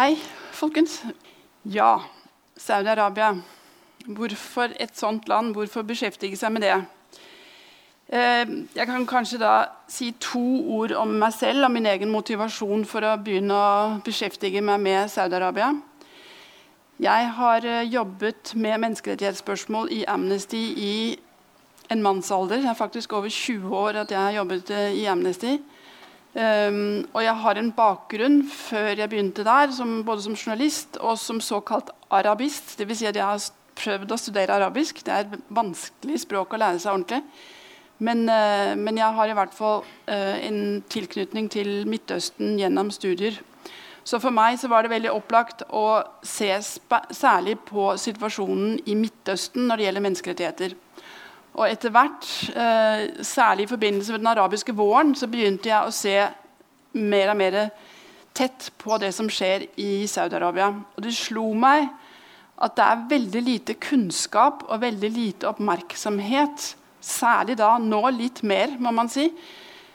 Hei, folkens. Ja, Saudi-Arabia. Hvorfor et sånt land? Hvorfor beskjeftige seg med det? Eh, jeg kan kanskje da si to ord om meg selv og min egen motivasjon for å begynne å beskjeftige meg med Saudi-Arabia. Jeg har eh, jobbet med menneskerettighetsspørsmål i Amnesty i en mannsalder. Det er faktisk over 20 år at jeg har jobbet eh, i Amnesty. Um, og jeg har en bakgrunn før jeg begynte der, som, både som journalist og som såkalt arabist. Dvs. Si at jeg har prøvd å studere arabisk. Det er et vanskelig språk å lære seg ordentlig. Men, uh, men jeg har i hvert fall uh, en tilknytning til Midtøsten gjennom studier. Så for meg så var det veldig opplagt å se særlig på situasjonen i Midtøsten når det gjelder menneskerettigheter. Og etter hvert, eh, særlig i forbindelse med den arabiske våren, så begynte jeg å se mer og mer tett på det som skjer i Saudi-Arabia. Og det slo meg at det er veldig lite kunnskap og veldig lite oppmerksomhet. Særlig da, nå litt mer, må man si,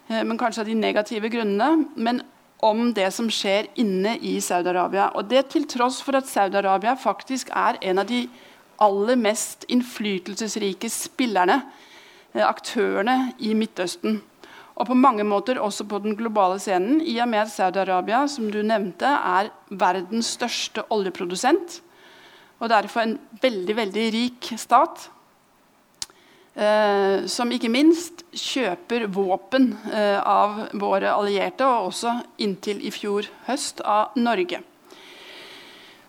eh, men kanskje av de negative grunnene. Men om det som skjer inne i Saudi-Arabia. Og det til tross for at Saudi-Arabia faktisk er en av de aller mest innflytelsesrike spillerne, eh, aktørene, i Midtøsten. Og på mange måter også på den globale scenen, i og med at Saudi-Arabia som du nevnte, er verdens største oljeprodusent. Og derfor en veldig, veldig rik stat. Eh, som ikke minst kjøper våpen eh, av våre allierte, og også inntil i fjor høst av Norge.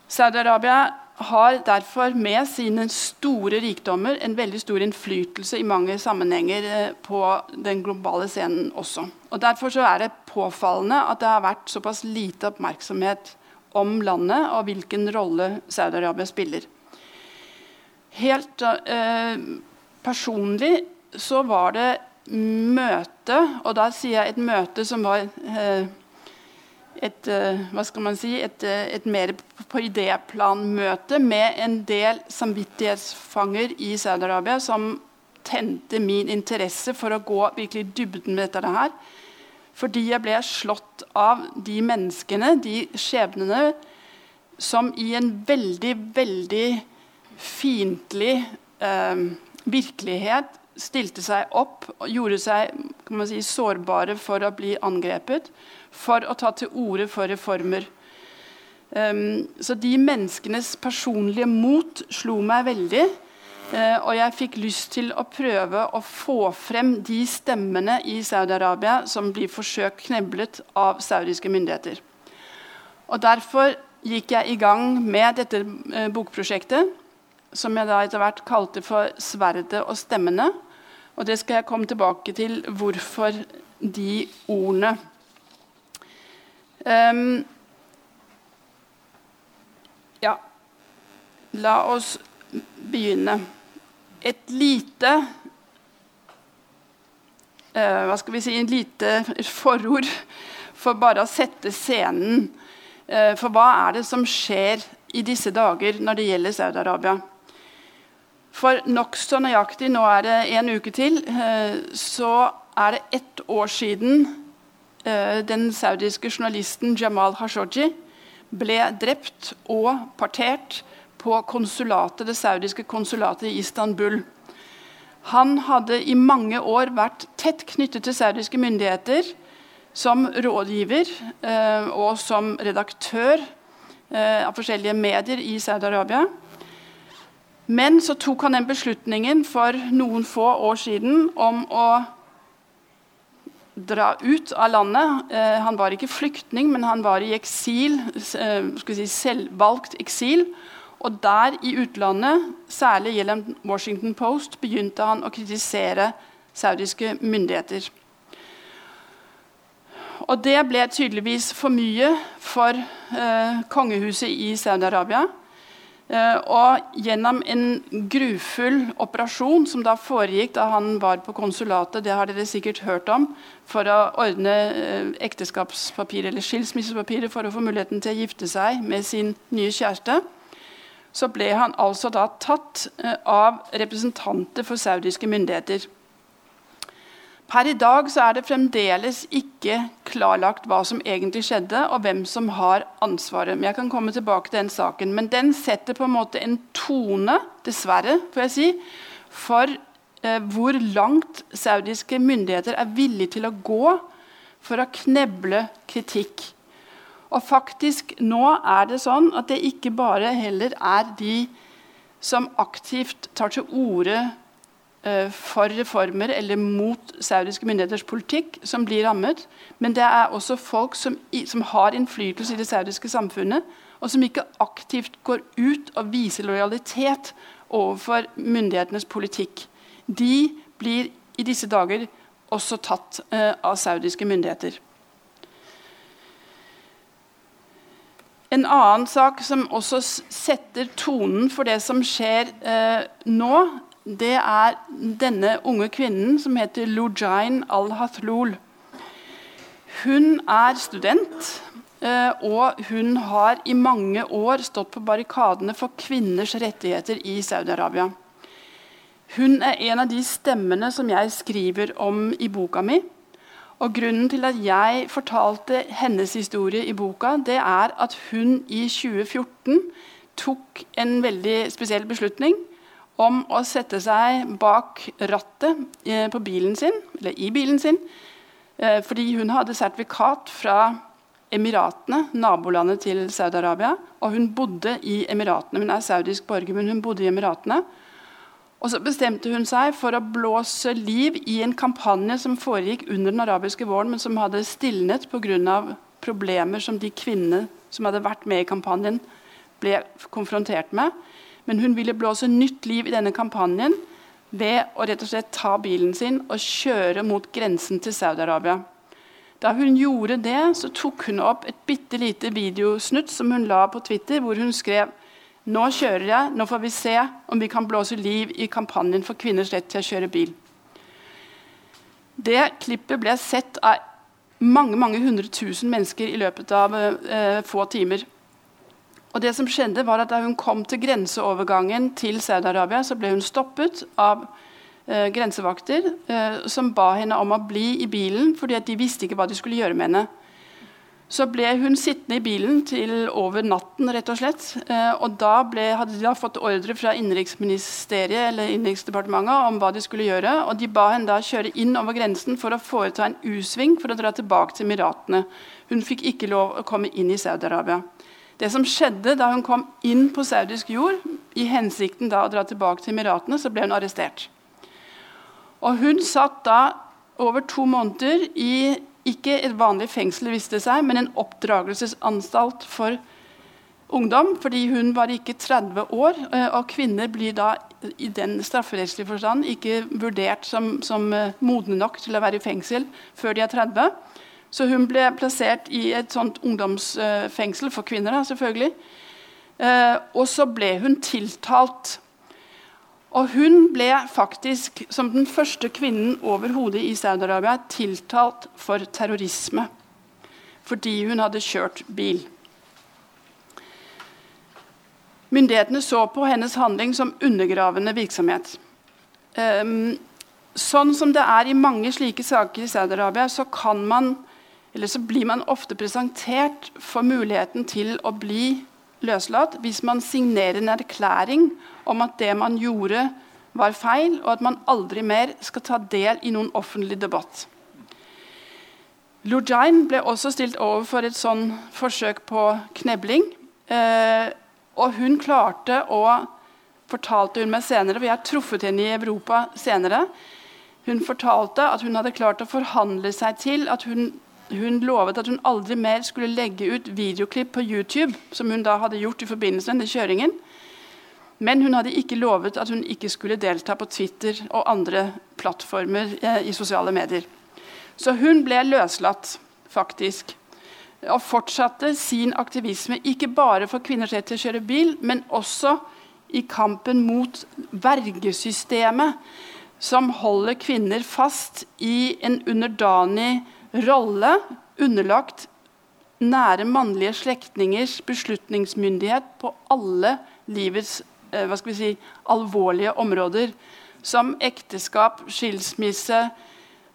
Saudi-Arabia har derfor med sine store rikdommer en veldig stor innflytelse i mange sammenhenger eh, på den globale scenen også. Og Derfor er det påfallende at det har vært såpass lite oppmerksomhet om landet og hvilken rolle Saudi-Arabia spiller. Helt eh, personlig så var det møte, og da sier jeg et møte som var eh, et, eh, hva skal man si, et, eh, et mer på idéplanmøte med en del samvittighetsfanger i Saudi-Arabia som tente min interesse for å gå virkelig dybden med dette her. Fordi jeg ble slått av de menneskene, de skjebnene, som i en veldig, veldig fiendtlig eh, virkelighet stilte seg opp og gjorde seg si, sårbare for å bli angrepet for å ta til orde for reformer. Um, så de menneskenes personlige mot slo meg veldig. Uh, og jeg fikk lyst til å prøve å få frem de stemmene i Saudi-Arabia som blir forsøkt kneblet av saudiske myndigheter. Og Derfor gikk jeg i gang med dette uh, bokprosjektet, som jeg da etter hvert kalte for 'Sverdet og stemmene'. Og det skal jeg komme tilbake til hvorfor de ordene. Um, ja, la oss begynne. Et lite uh, Hva skal vi si Et lite forord for bare å sette scenen. Uh, for hva er det som skjer i disse dager når det gjelder Saudi-Arabia? For nokså nøyaktig, nå er det en uke til, uh, så er det ett år siden den saudiske journalisten Jamal Khashoggi ble drept og partert på konsulatet, det saudiske konsulatet i Istanbul. Han hadde i mange år vært tett knyttet til saudiske myndigheter som rådgiver eh, og som redaktør eh, av forskjellige medier i Saudi-Arabia. Men så tok han den beslutningen for noen få år siden om å dra ut av landet. Eh, han var ikke flyktning, men han var i eksil, eh, si, selvvalgt eksil. Og der i utlandet, særlig gjennom Washington Post, begynte han å kritisere saudiske myndigheter. Og det ble tydeligvis for mye for eh, kongehuset i Saudi-Arabia. Uh, og gjennom en grufull operasjon som da foregikk da han var på konsulatet, det har dere sikkert hørt om, for å ordne ekteskapspapirer eller skilsmissepapirer for å få muligheten til å gifte seg med sin nye kjæreste, så ble han altså da tatt uh, av representanter for saudiske myndigheter. Per i dag så er det fremdeles ikke klarlagt hva som egentlig skjedde, og hvem som har ansvaret. Men jeg kan komme tilbake til den saken. Men den setter på en måte en tone, dessverre, får jeg si, for eh, hvor langt saudiske myndigheter er villige til å gå for å kneble kritikk. Og faktisk nå er det sånn at det ikke bare heller er de som aktivt tar til orde for reformer eller mot saudiske myndigheters politikk som blir rammet. Men det er også folk som, som, har innflytelse i det saudiske samfunnet, og som ikke aktivt går ut og viser lojalitet overfor myndighetenes politikk. De blir i disse dager også tatt uh, av saudiske myndigheter. En annen sak som også setter tonen for det som skjer eh, nå, det er denne unge kvinnen som heter Lujain al-Hathlul. Hun er student, eh, og hun har i mange år stått på barrikadene for kvinners rettigheter i Saudi-Arabia. Hun er en av de stemmene som jeg skriver om i boka mi. Og Grunnen til at jeg fortalte hennes historie i boka, det er at hun i 2014 tok en veldig spesiell beslutning om å sette seg bak rattet eh, på bilen sin, eller i bilen sin, eh, fordi hun hadde sertifikat fra Emiratene, nabolandet til Saudi-Arabia. Og hun bodde i Emiratene. Hun er saudisk borger, men hun bodde i Emiratene. Og så bestemte hun seg for å blåse liv i en kampanje som foregikk under den arabiske våren, men som hadde stilnet pga. problemer som de kvinnene som hadde vært med i kampanjen, ble konfrontert med. Men hun ville blåse nytt liv i denne kampanjen ved å rett og slett ta bilen sin og kjøre mot grensen til Saudi-Arabia. Da hun gjorde det, så tok hun opp et bitte lite videosnutt som hun la på Twitter, hvor hun skrev nå kjører jeg, nå får vi se om vi kan blåse liv i kampanjen for kvinners rett til å kjøre bil. Det klippet ble sett av mange mange hundre tusen mennesker i løpet av eh, få timer. Og det som skjedde var at Da hun kom til grenseovergangen til Saudi-Arabia, så ble hun stoppet av eh, grensevakter eh, som ba henne om å bli i bilen, fordi de visste ikke hva de skulle gjøre med henne. Så ble hun sittende i bilen til over natten, rett og slett. Eh, og da ble, hadde de da fått ordre fra innenriksministeriet eller innenriksdepartementet om hva de skulle gjøre. Og de ba henne da kjøre inn over grensen for å foreta en U-sving for å dra tilbake til Emiratene. Hun fikk ikke lov å komme inn i Saudi-Arabia. Det som skjedde da hun kom inn på saudisk jord, i hensikten da å dra tilbake til Emiratene, så ble hun arrestert. Og Hun satt da over to måneder i ikke et vanlig fengsel, viste seg, men en oppdragelsesanstalt for ungdom, fordi hun var ikke 30 år. Eh, og kvinner blir da i den strafferettslige forstand ikke vurdert som, som eh, modne nok til å være i fengsel før de er 30. Så hun ble plassert i et sånt ungdomsfengsel for kvinner. Da, selvfølgelig. Eh, og så ble hun tiltalt. Og hun ble faktisk, som den første kvinnen overhodet i Saudi-Arabia, tiltalt for terrorisme. Fordi hun hadde kjørt bil. Myndighetene så på hennes handling som undergravende virksomhet. Um, sånn som det er i mange slike saker i Saudi-Arabia, så kan man eller så blir man ofte presentert for muligheten til å bli løslatt hvis man signerer en erklæring om at det man gjorde, var feil, og at man aldri mer skal ta del i noen offentlig debatt. Lujain ble også stilt overfor et sånn forsøk på knebling. Eh, og hun klarte å fortalte hun meg senere, for jeg har truffet henne i Europa senere. Hun fortalte at hun hadde klart å forhandle seg til at hun hun lovet at hun aldri mer skulle legge ut videoklipp på YouTube, som hun da hadde gjort i forbindelse med kjøringen. Men hun hadde ikke lovet at hun ikke skulle delta på Twitter og andre plattformer eh, i sosiale medier. Så hun ble løslatt, faktisk. Og fortsatte sin aktivisme, ikke bare for kvinners rett til å kjøre bil, men også i kampen mot vergesystemet, som holder kvinner fast i en underdanig rolle underlagt nære mannlige slektningers beslutningsmyndighet på alle livets eh, si, alvorlige områder. Som ekteskap, skilsmisse,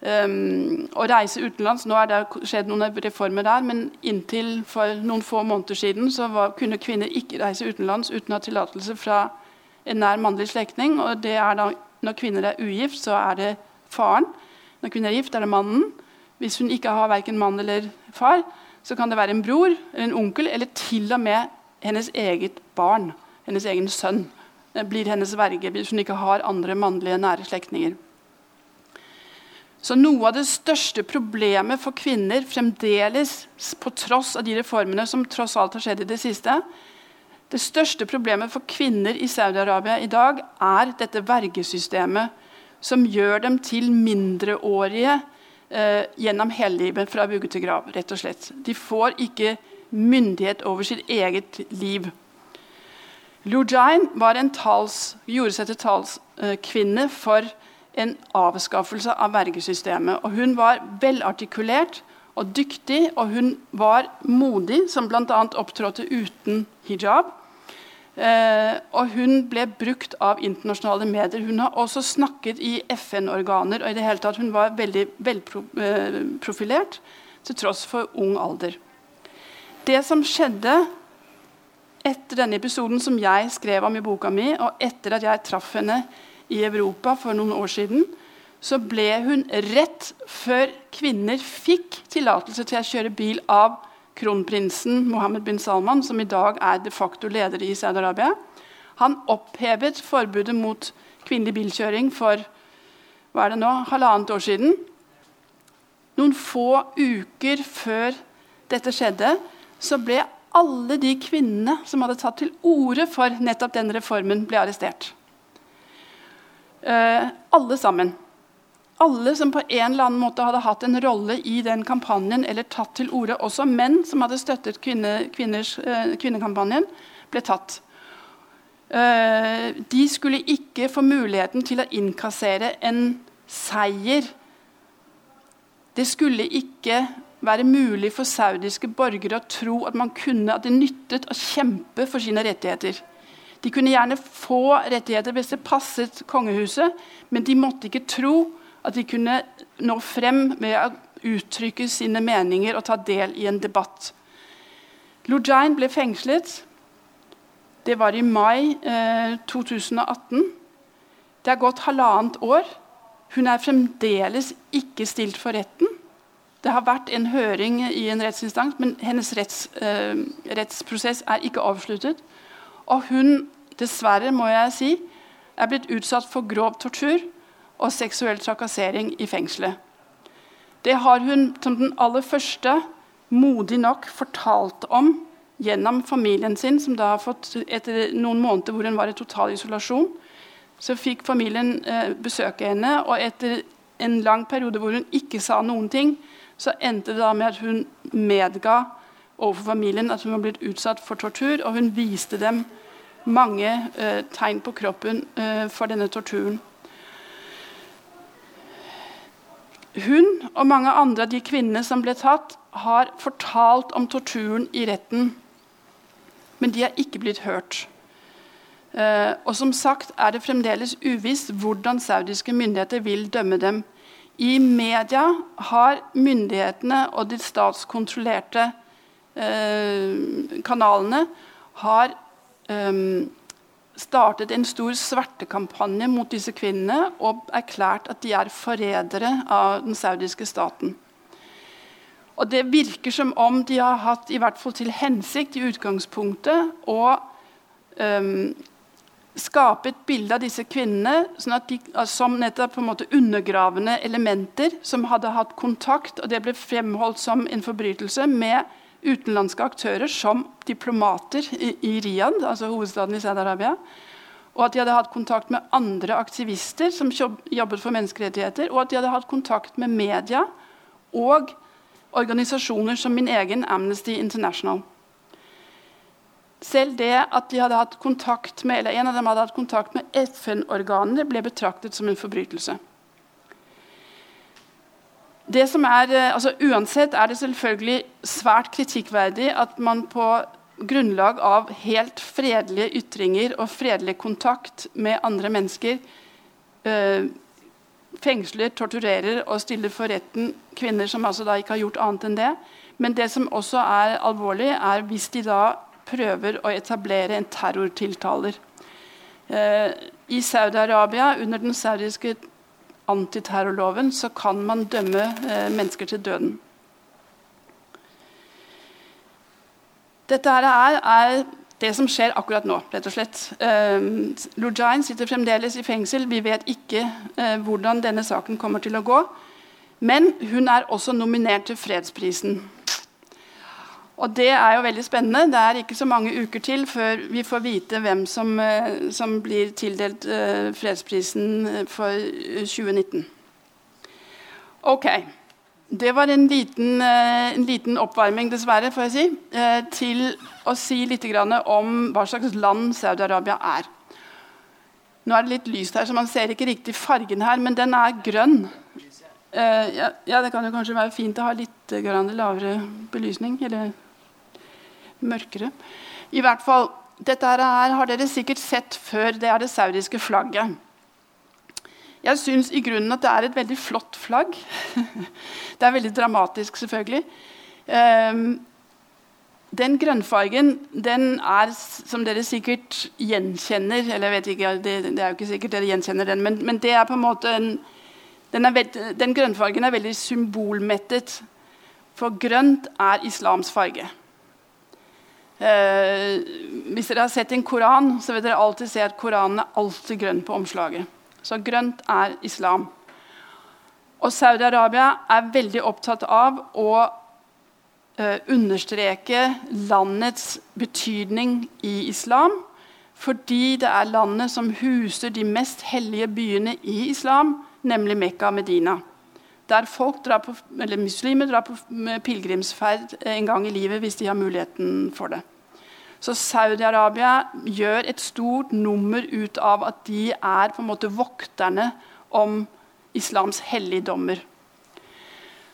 um, å reise utenlands. Nå er det skjedd noen reformer der, men inntil for noen få måneder siden så var, kunne kvinner ikke reise utenlands uten å ha tillatelse fra en nær mannlig slektning. og det er da, Når kvinner er ugift, så er det faren. Når kvinner er gift, er det mannen. Hvis hun ikke har verken mann eller far, så kan det være en bror eller en onkel, eller til og med hennes eget barn, hennes egen sønn, blir hennes verge hvis hun ikke har andre mannlige nære slektninger. Så noe av det største problemet for kvinner fremdeles, på tross av de reformene som tross alt har skjedd i det siste, det største problemet for kvinner i Saudi-Arabia i dag er dette vergesystemet som gjør dem til mindreårige eh, gjennom hele livet, fra vugge til grav. rett og slett. De får ikke myndighet over sitt eget liv. Lujain tals, gjorde seg til talskvinne for en avskaffelse av vergesystemet. Og hun var velartikulert og dyktig, og hun var modig, som bl.a. opptrådte uten hijab. Eh, og hun ble brukt av internasjonale medier. Hun har også snakket i FN-organer. og i det hele tatt Hun var veldig velprofilert til tross for ung alder. Det som skjedde etter denne episoden som jeg skrev om i boka mi, og etter at jeg traff henne i Europa for noen år siden, så ble hun rett før kvinner fikk tillatelse til å kjøre bil av kronprinsen Mohammed bin Salman, som i dag er de facto leder i Saudi-Arabia. Han opphevet forbudet mot kvinnelig bilkjøring for hva er det nå, halvannet år siden. Noen få uker før dette skjedde, så ble alle de kvinnene som hadde tatt til orde for nettopp den reformen, ble arrestert. Eh, alle sammen alle som på en eller annen måte hadde hatt en rolle i den kampanjen, eller tatt til orde, også menn som hadde støttet kvinne, kvinners, eh, kvinnekampanjen, ble tatt. Eh, de skulle ikke få muligheten til å innkassere en seier. Det skulle ikke være mulig for saudiske borgere å tro at man kunne, at det nyttet å kjempe for sine rettigheter. De kunne gjerne få rettigheter hvis det passet kongehuset, men de måtte ikke tro at de kunne nå frem med å uttrykke sine meninger og ta del i en debatt. Lujain ble fengslet. Det var i mai eh, 2018. Det har gått halvannet år. Hun er fremdeles ikke stilt for retten. Det har vært en høring i en rettsinstans, men hennes retts, eh, rettsprosess er ikke avsluttet. Og hun, dessverre må jeg si, er blitt utsatt for grov tortur og seksuell trakassering i fengselet. Det har hun som den aller første modig nok fortalt om gjennom familien sin, som da har fått etter noen måneder hvor hun var i total isolasjon. Så fikk familien eh, besøke henne, og etter en lang periode hvor hun ikke sa noen ting, så endte det da med at hun medga overfor familien at hun var blitt utsatt for tortur, og hun viste dem mange eh, tegn på kroppen eh, for denne torturen. Hun og mange andre av de kvinnene som ble tatt, har fortalt om torturen i retten, men de er ikke blitt hørt. Uh, og som sagt er det fremdeles uvisst hvordan saudiske myndigheter vil dømme dem. I media har myndighetene og de statskontrollerte uh, kanalene har um, startet en stor svertekampanje mot disse kvinnene og erklært at de er forrædere av den saudiske staten. Og Det virker som om de har hatt i hvert fall til hensikt i utgangspunktet å um, skape et bilde av disse kvinnene sånn de, som nettopp på en måte undergravende elementer som hadde hatt kontakt, og det ble fremholdt som en forbrytelse, med utenlandske aktører som diplomater i, i Riyadh, altså hovedstaden i Saudi-Arabia. Og at de hadde hatt kontakt med andre aktivister som jobbet for menneskerettigheter. Og at de hadde hatt kontakt med media og organisasjoner som min egen Amnesty International. Selv det at de hadde hatt kontakt med, eller en av dem hadde hatt kontakt med FN-organene, ble betraktet som en forbrytelse. Det som er, eh, altså Uansett er det selvfølgelig svært kritikkverdig at man på grunnlag av helt fredelige ytringer og fredelig kontakt med andre mennesker øh, fengsler, torturerer og stiller for retten kvinner som altså da ikke har gjort annet enn det. Men det som også er alvorlig, er hvis de da prøver å etablere en terrortiltaler. Eh, I Saudi-Arabia, under den saudiske antiterrorloven, så kan man dømme eh, mennesker til døden. Dette er, er det som skjer akkurat nå. rett og slett. Uh, Lujain sitter fremdeles i fengsel. Vi vet ikke uh, hvordan denne saken kommer til å gå. Men hun er også nominert til fredsprisen. Og det er jo veldig spennende. Det er ikke så mange uker til før vi får vite hvem som, uh, som blir tildelt fredsprisen for 2019. Ok. Det var en liten, eh, en liten, oppvarming, dessverre, får jeg si, eh, til å si litt om hva slags land Saudi-Arabia er. Nå er det litt lyst her, så man ser ikke riktig fargen her, men den er grønn. Eh, ja, det kan jo kanskje være fint å ha litt lavere belysning, eller mørkere. I hvert fall, Dette her har dere sikkert sett før. Det er det saudiske flagget. Jeg syns i grunnen at det er et veldig flott flagg. det er veldig dramatisk, selvfølgelig. Um, den grønnfargen den er, som dere sikkert gjenkjenner Eller jeg vet ikke, det er jo ikke sikkert dere gjenkjenner den, men, men det er på en måte en, den, veld, den, grønnfargen er veldig symbolmettet. For grønt er islams farge. Uh, hvis dere har sett en koran, så vil dere alltid se at Koranen er alltid grønn på omslaget. Så grønt er islam. Og Saudi-Arabia er veldig opptatt av å uh, understreke landets betydning i islam. Fordi det er landet som huser de mest hellige byene i islam, nemlig Mekka og Medina. Der drar på, muslimer drar på pilegrimsferd en gang i livet hvis de har muligheten for det. Så Saudi-Arabia gjør et stort nummer ut av at de er på en måte vokterne om islams helligdommer.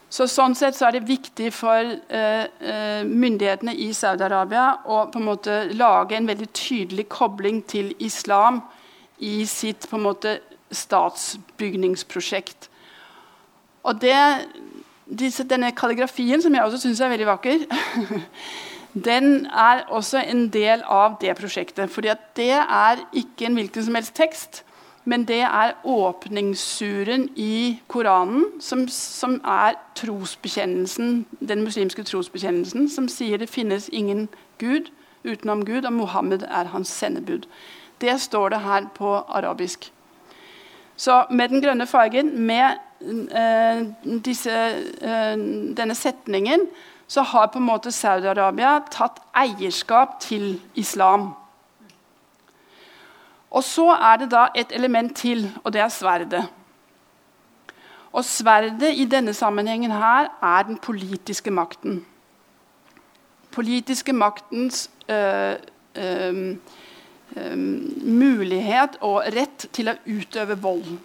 Så sånn sett så er det viktig for eh, eh, myndighetene i Saudi-Arabia å på en måte lage en veldig tydelig kobling til islam i sitt på en måte statsbygningsprosjekt. Og det, disse, denne kalligrafien, som jeg også syns er veldig vakker den er også en del av det prosjektet. fordi det er ikke en hvilken som helst tekst, men det er åpningssuren i Koranen, som, som er trosbekjennelsen, den muslimske trosbekjennelsen, som sier det finnes ingen Gud utenom Gud, og Mohammed er hans sendebud. Det står det her på arabisk. Så med den grønne fargen, med øh, disse, øh, denne setningen, så har på en måte Saudi-Arabia tatt eierskap til islam. Og så er det da et element til, og det er sverdet. Og sverdet i denne sammenhengen her er den politiske makten. Politiske maktens øh, øh, mulighet og rett til å utøve vold.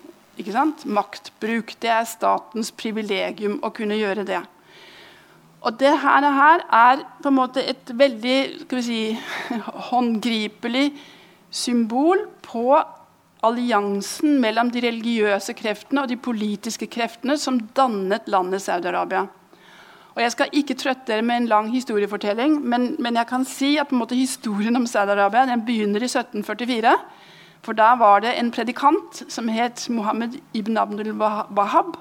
Maktbruk. Det er statens privilegium å kunne gjøre det. Og det her, er på en måte et veldig si, håndgripelig symbol på alliansen mellom de religiøse kreftene og de politiske kreftene som dannet landet Saudi-Arabia. Og Jeg skal ikke trøtte dere med en lang historiefortelling, men, men jeg kan si at måte, historien om Saudi-Arabia begynner i 1744. For da var det en predikant som het Mohammed ibn Abdul Wahab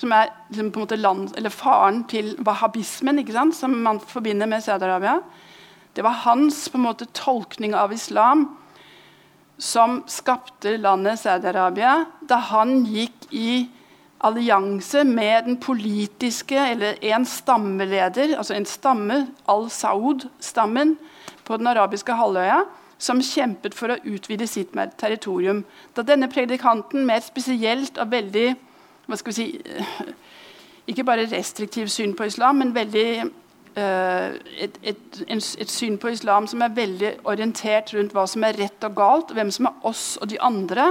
som er liksom, på en måte land, eller faren til wahhabismen, som man forbinder med Saudi-Arabia. Det var hans på en måte, tolkning av islam som skapte landet Saudi-Arabia da han gikk i allianse med den politiske, eller en stammeleder, altså en stamme, al-Saud-stammen på den arabiske halvøya, som kjempet for å utvide sitt territorium. Da denne predikanten med et spesielt og veldig hva skal vi si, Ikke bare restriktivt syn på islam, men veldig uh, et, et, et, syn på islam som er veldig orientert rundt hva som er rett og galt, hvem som er oss og de andre.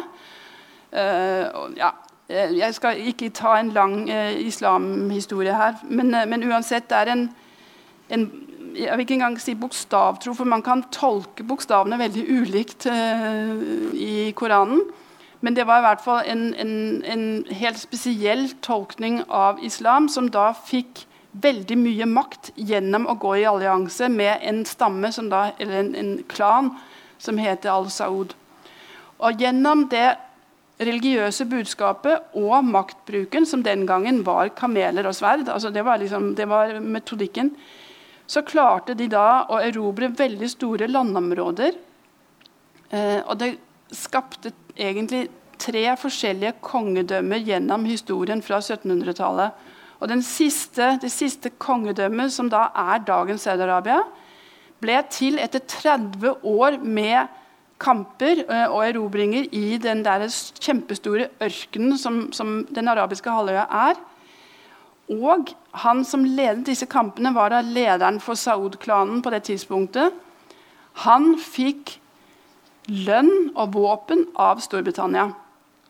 Uh, ja, eh, jeg skal ikke ta en lang uh, islamhistorie her, men, men, uansett det er en, en jeg vil ikke engang si bokstavtro, for man kan tolke bokstavene veldig ulikt i Koranen. Men det var i hvert fall en, en, en helt spesiell tolkning av islam, som da fikk veldig mye makt gjennom å gå i allianse med en stamme, da, eller en, en, klan, som heter al-Saud. Og gjennom det religiøse budskapet og maktbruken, som den gangen var kameler og sverd, altså det, var liksom, det var metodikken, så klarte de da å erobre veldig store landområder. Eh, og det skapte egentlig tre forskjellige kongedømmer gjennom historien fra 1700-tallet. Og siste, Det siste kongedømmet, som da er dagens Saudi-Arabia, ble til etter 30 år med kamper eh, og erobringer i den der kjempestore ørkenen som, som den arabiske halvøya er. Og han som ledet disse kampene, var da lederen for Saud-klanen på det tidspunktet. Han fikk lønn og våpen av Storbritannia.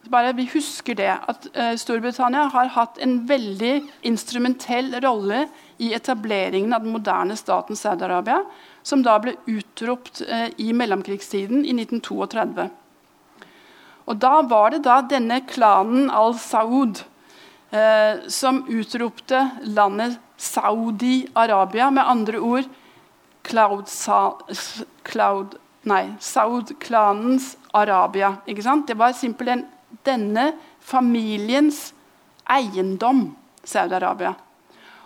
Bare vi husker det, at uh, Storbritannia har hatt en veldig instrumentell rolle i etableringen av den moderne staten Saudi-Arabia, som da ble utropt uh, i mellomkrigstiden i 1932. Og Da var det da denne klanen al-Saud eh, som utropte landet Saudi-Arabia, med andre ord Cloud, Cloud Nei, Saud-klanens Arabia. ikke sant? Det var simpelthen denne familiens eiendom, Saudi-Arabia.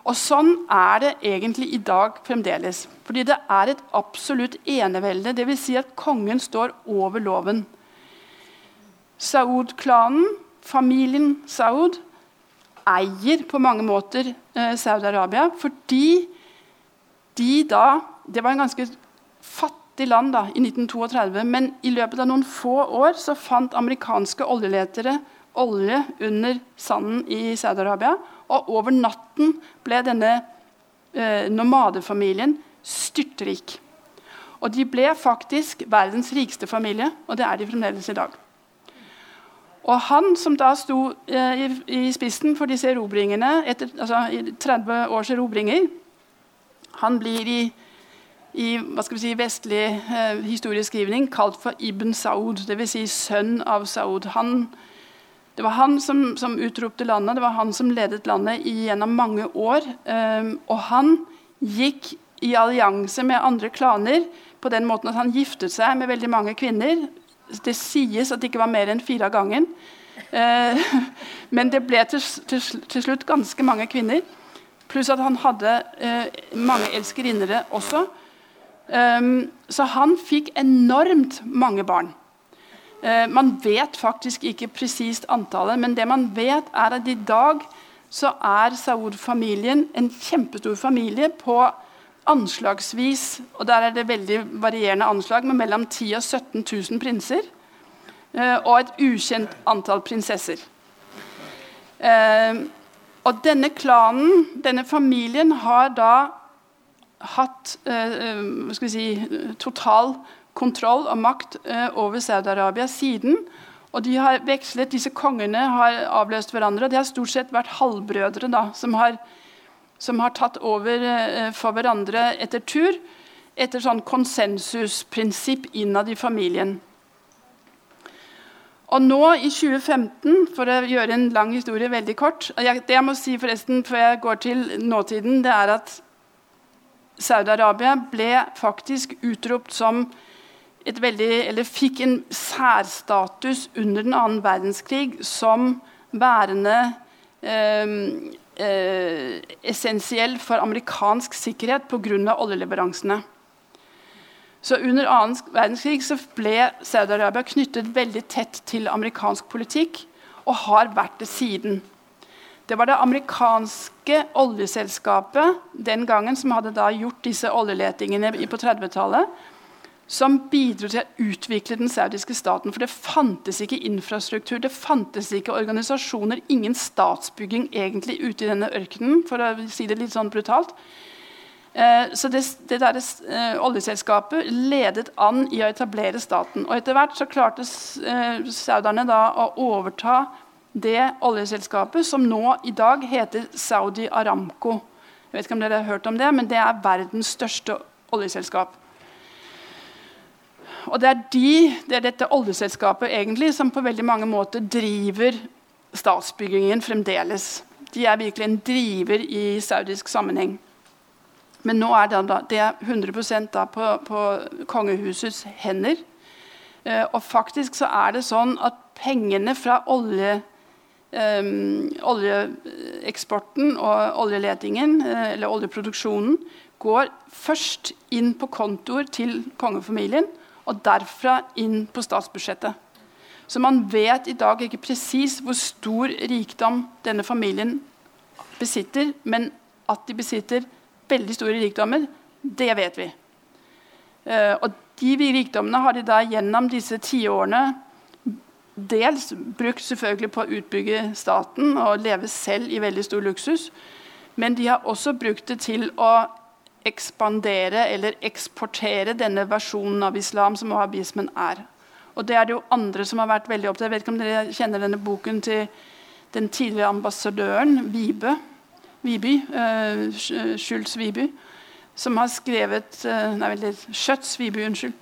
Og Sånn er det egentlig i dag fremdeles. Fordi det er et absolutt enevelde. Dvs. Si at kongen står over loven. Saud-klanen, familien Saud, eier på mange måter eh, Saudi-Arabia fordi de da Det var en ganske fattig fattig land da, i 1932, men i løpet av noen få år så fant amerikanske oljeletere olje under sanden i Saudi-Arabia. Og over natten ble denne eh, nomadefamilien styrtrik. Og de ble faktisk verdens rikeste familie, og det er de fremdeles i dag. Og han som da sto eh, i, i, spissen for disse erobringene, etter altså, 30 års erobringer, han blir i i si, vestlig eh, historieskrivning kalt for Ibn Saud, dvs. Si sønn av Saud. Han, det var han som, som, utropte landet, det var han som ledet landet gjennom mange år. Eh, og han gikk i allianse med andre klaner på den måten at han giftet seg med veldig mange kvinner. Det sies at det ikke var mer enn fire av gangen. Eh, men det ble til, til, til, slutt ganske mange kvinner. Pluss at han hadde eh, mange elskerinnere også. Um, så han fikk enormt mange barn. Uh, man vet faktisk ikke presist antallet, men det man vet, er at i dag så er Saud-familien en kjempestor familie på anslagsvis og der er det veldig varierende anslag, med mellom 10 000 og 17 000 prinser. Uh, og et ukjent antall prinsesser. Uh, og denne klanen, denne familien, har da hatt eh, eh si, total kontroll og makt eh, over Saudi-Arabia siden. Og de har vekslet, Disse kongene har avløst hverandre. og De har stort sett vært halvbrødre da, som, har, som har tatt over for hverandre etter tur. Etter sånn konsensusprinsipp innad i familien. Og nå i 2015, for å gjøre en lang historie veldig kort Det jeg må si forresten før jeg går til nåtiden, det er at Saudi-Arabia ble faktisk utropt som et veldig, eller fikk en særstatus under den annen verdenskrig som værende eh, eh, essensiell for amerikansk sikkerhet pga. oljeleveransene. Så Under annen verdenskrig så ble Saudi-Arabia knyttet veldig tett til amerikansk politikk og har vært det siden. Det var det amerikanske oljeselskapet den gangen som hadde gjort disse oljeletingene på 30-tallet, som bidro til å utvikle den saudiske staten. For det fantes ikke infrastruktur, det fantes ikke organisasjoner, ingen statsbygging egentlig ute i denne ørkenen, for å si det litt sånn brutalt. Eh, så det, det der, eh, Oljeselskapet ledet an i å etablere staten. Og Etter hvert så klarte eh, sauderne da å overta det oljeselskapet som nå i dag heter Saudi Aramco. Jeg vet ikke om dere har hørt om det, men det er verdens største oljeselskap. Og det er, de, det er dette oljeselskapet egentlig som på veldig mange måter driver statsbyggingen fremdeles. De er virkelig en driver i saudisk sammenheng. Men nå er det, da, det er 100 da på, på, kongehusets hender. Eh, og faktisk så er det sånn at pengene fra olje, eh, oljeeksporten og oljeletingen, eh, eller oljeproduksjonen, går først inn på kontoer til kongefamilien, og derfra inn på statsbudsjettet. Så man vet i dag ikke presis hvor stor rikdom denne familien besitter, men at de besitter veldig store rikdommer, det vet vi. Uh, og de rikdommene har de da gjennom disse tiårene dels brukt selvfølgelig på å utbygge staten og leve selv i veldig stor luksus, men de har også brukt det til å ekspandere eller eksportere denne versjonen av islam som wahhabismen er. Og det er det jo andre som har vært veldig opptatt Jeg vet ikke om dere kjenner denne boken til den tidligere ambassadøren Vibe, Viby, uh, Schultz Viby, som har skrevet uh, Nei, Schøtz Viby, unnskyld.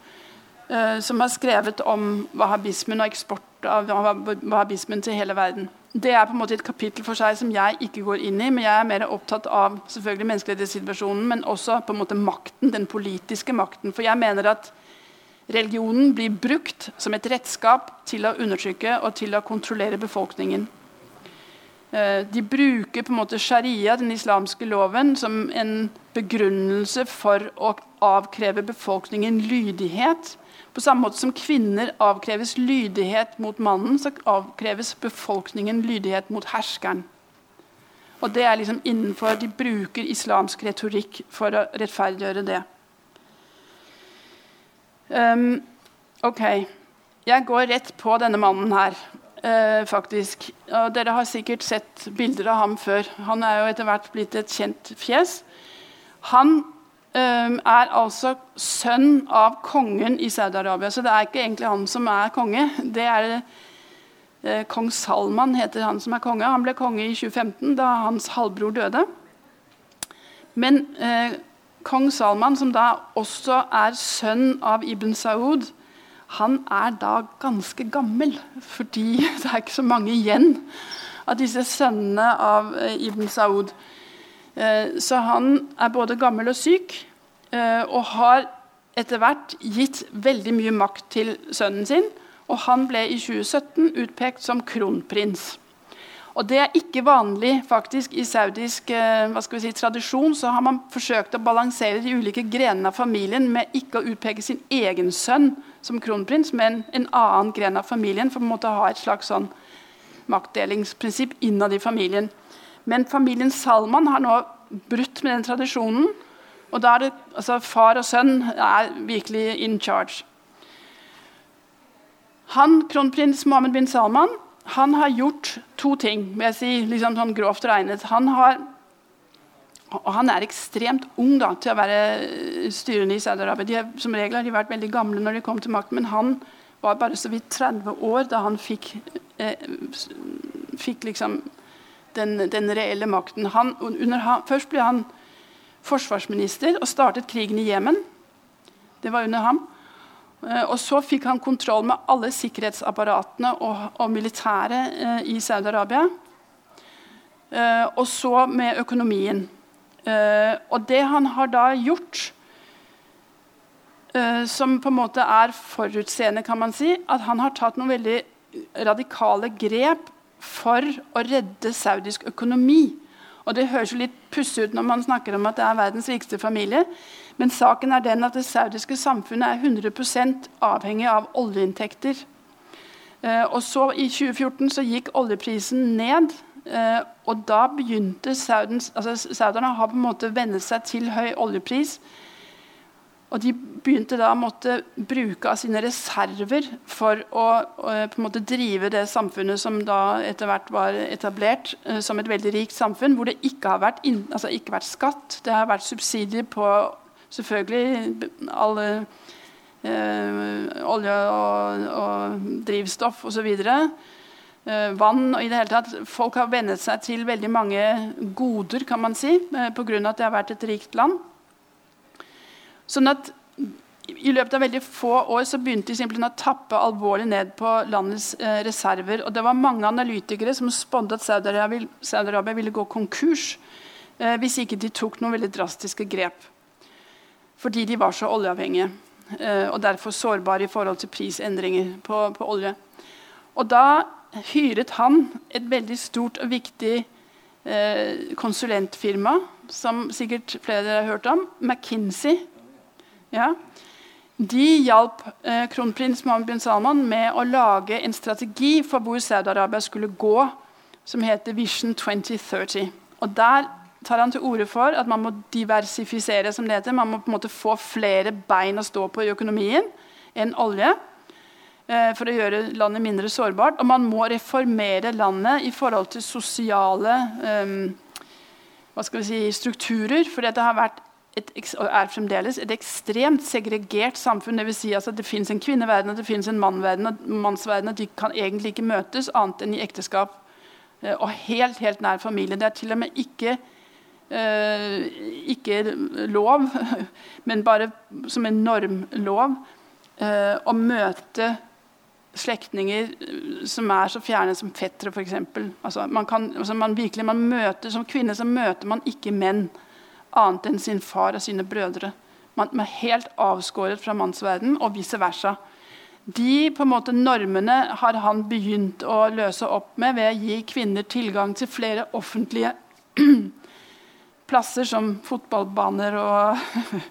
Uh, som har skrevet om wahhabismen og eksport av wahhabismen til hele verden. Det er på en måte et kapittel for seg som jeg ikke går inn i. Men jeg er mer opptatt av selvfølgelig menneskerettighetssituasjonen, men også på en måte makten, den politiske makten. For jeg mener at religionen blir brukt som et redskap til å undertrykke og til å kontrollere befolkningen. Eh, de bruker på en måte sharia, den islamske loven, som en begrunnelse for å avkreve befolkningen lydighet. På samme måte som kvinner avkreves lydighet mot mannen, så avkreves befolkningen lydighet mot herskeren. Og det er liksom innenfor De bruker islamsk retorikk for å rettferdiggjøre det. Um, ok. Jeg går rett på denne mannen her, uh, faktisk. Og dere har sikkert sett bilder av ham før. Han er jo etter hvert blitt et kjent fjes. Han eh, er altså sønn av kongen i Saudi-Arabia. Så det er ikke egentlig han som er konge. Det er eh, Kong Salman heter han som er konge. Han ble konge i 2015, da hans halvbror døde. Men uh, kong Salman, som da også er sønn av Ibn Saud, han er da ganske gammel, fordi det er ikke så mange igjen av disse sønnene av uh, Ibn Saud. Eh, så han er både gammel og syk, eh, og har etter hvert gitt veldig mye makt til sønnen sin. Og han ble i 2017 utpekt som kronprins. Og Det er ikke vanlig faktisk i saudisk eh, hva skal vi si, tradisjon. Så har man forsøkt å balansere de ulike grenene av familien med ikke å utpeke sin egen sønn som kronprins, men en annen gren av familien, for å ha et slags sånn maktdelingsprinsipp innad i familien. Men familien Salman har nå brutt med den tradisjonen. Og da er det, altså Far og sønn er virkelig in charge. Han, Kronprins Mohammed bin Salman han har gjort to ting, vil jeg si, liksom sånn grovt regnet. Han, har, og han er ekstremt ung da, til å være styrende i Saudi-Arabia. De, Som regel har de vært veldig gamle når de kom til makten, men han var bare så vidt 30 år da han fikk, eh, fikk liksom den, den reelle makten. Han, under, først ble han forsvarsminister og startet krigen i Jemen. Det var under ham. Eh, og så fikk han kontroll med alle sikkerhetsapparatene og, og militæret eh, i Saudi-Arabia. Eh, og så med økonomien. Og det han har da gjort, som på en måte er forutseende, kan man si, at han har tatt noen veldig radikale grep for å redde saudisk økonomi. Og Det høres jo litt pussig ut når man snakker om at det er verdens rikeste familie. Men saken er den at det saudiske samfunnet er 100% avhengig av oljeinntekter. Eh, og så I 2014 så gikk oljeprisen ned. Eh, og da begynte Saudens, altså Sauderne har på en måte vennet seg til høy oljepris. Og de begynte da å måtte bruke av sine reserver for å, å på en måte drive det samfunnet som da etter hvert var etablert som et veldig rikt samfunn, hvor det ikke har vært, inn, altså ikke vært skatt. Det har vært subsidier på selvfølgelig alle eh, olje og, og drivstoff osv. Eh, vann og i det hele tatt. Folk har vennet seg til veldig mange goder, kan man si, eh, pga. at det har vært et rikt land. Sånn at I løpet av veldig få år så begynte de simpelthen å tappe alvorlig ned på landets eh, reserver. Og det var mange analytikere som spådde at Saudi-Arabia Saudi ville gå konkurs eh, hvis ikke de tok noen veldig drastiske grep. Fordi de var så oljeavhengige eh, og derfor sårbare i forhold til prisendringer på, på olje. Og da hyret han et veldig stort og viktig eh, konsulentfirma, som sikkert flere av dere har hørt om, McKinsey. Ja. De hjalp eh, kronprins Mohammed bin Salman med å lage en strategi for hvor Saudi-Arabia skulle gå, som heter Vision 2030. Og Der tar han til orde for at man må diversifisere. som det heter. Man må på en måte få flere bein å stå på i økonomien enn olje. Eh, for å gjøre landet mindre sårbart. Og man må reformere landet i forhold til sosiale um, hva skal vi si, strukturer. For det har vært et, er fremdeles et ekstremt segregert samfunn. Vil si, altså, det fins en kvinneverden og det fins en mannverden, og mannsverden, og de kan egentlig ikke møtes annet enn i ekteskap. Uh, og helt, helt nær familie. Det er til og med ikke ikke lov, men bare som en normlov, uh, å møte slektninger eh, som er så fjerne som fettere, f.eks. Altså, man altså man man møter, som kvinne så møter man ikke menn annet enn sin far og sine brødre. Man, man er helt avskåret fra mannsverden, og vice versa. De på en måte, normene har han begynt å løse opp med ved å gi kvinner tilgang til flere offentlige plasser, som fotballbaner og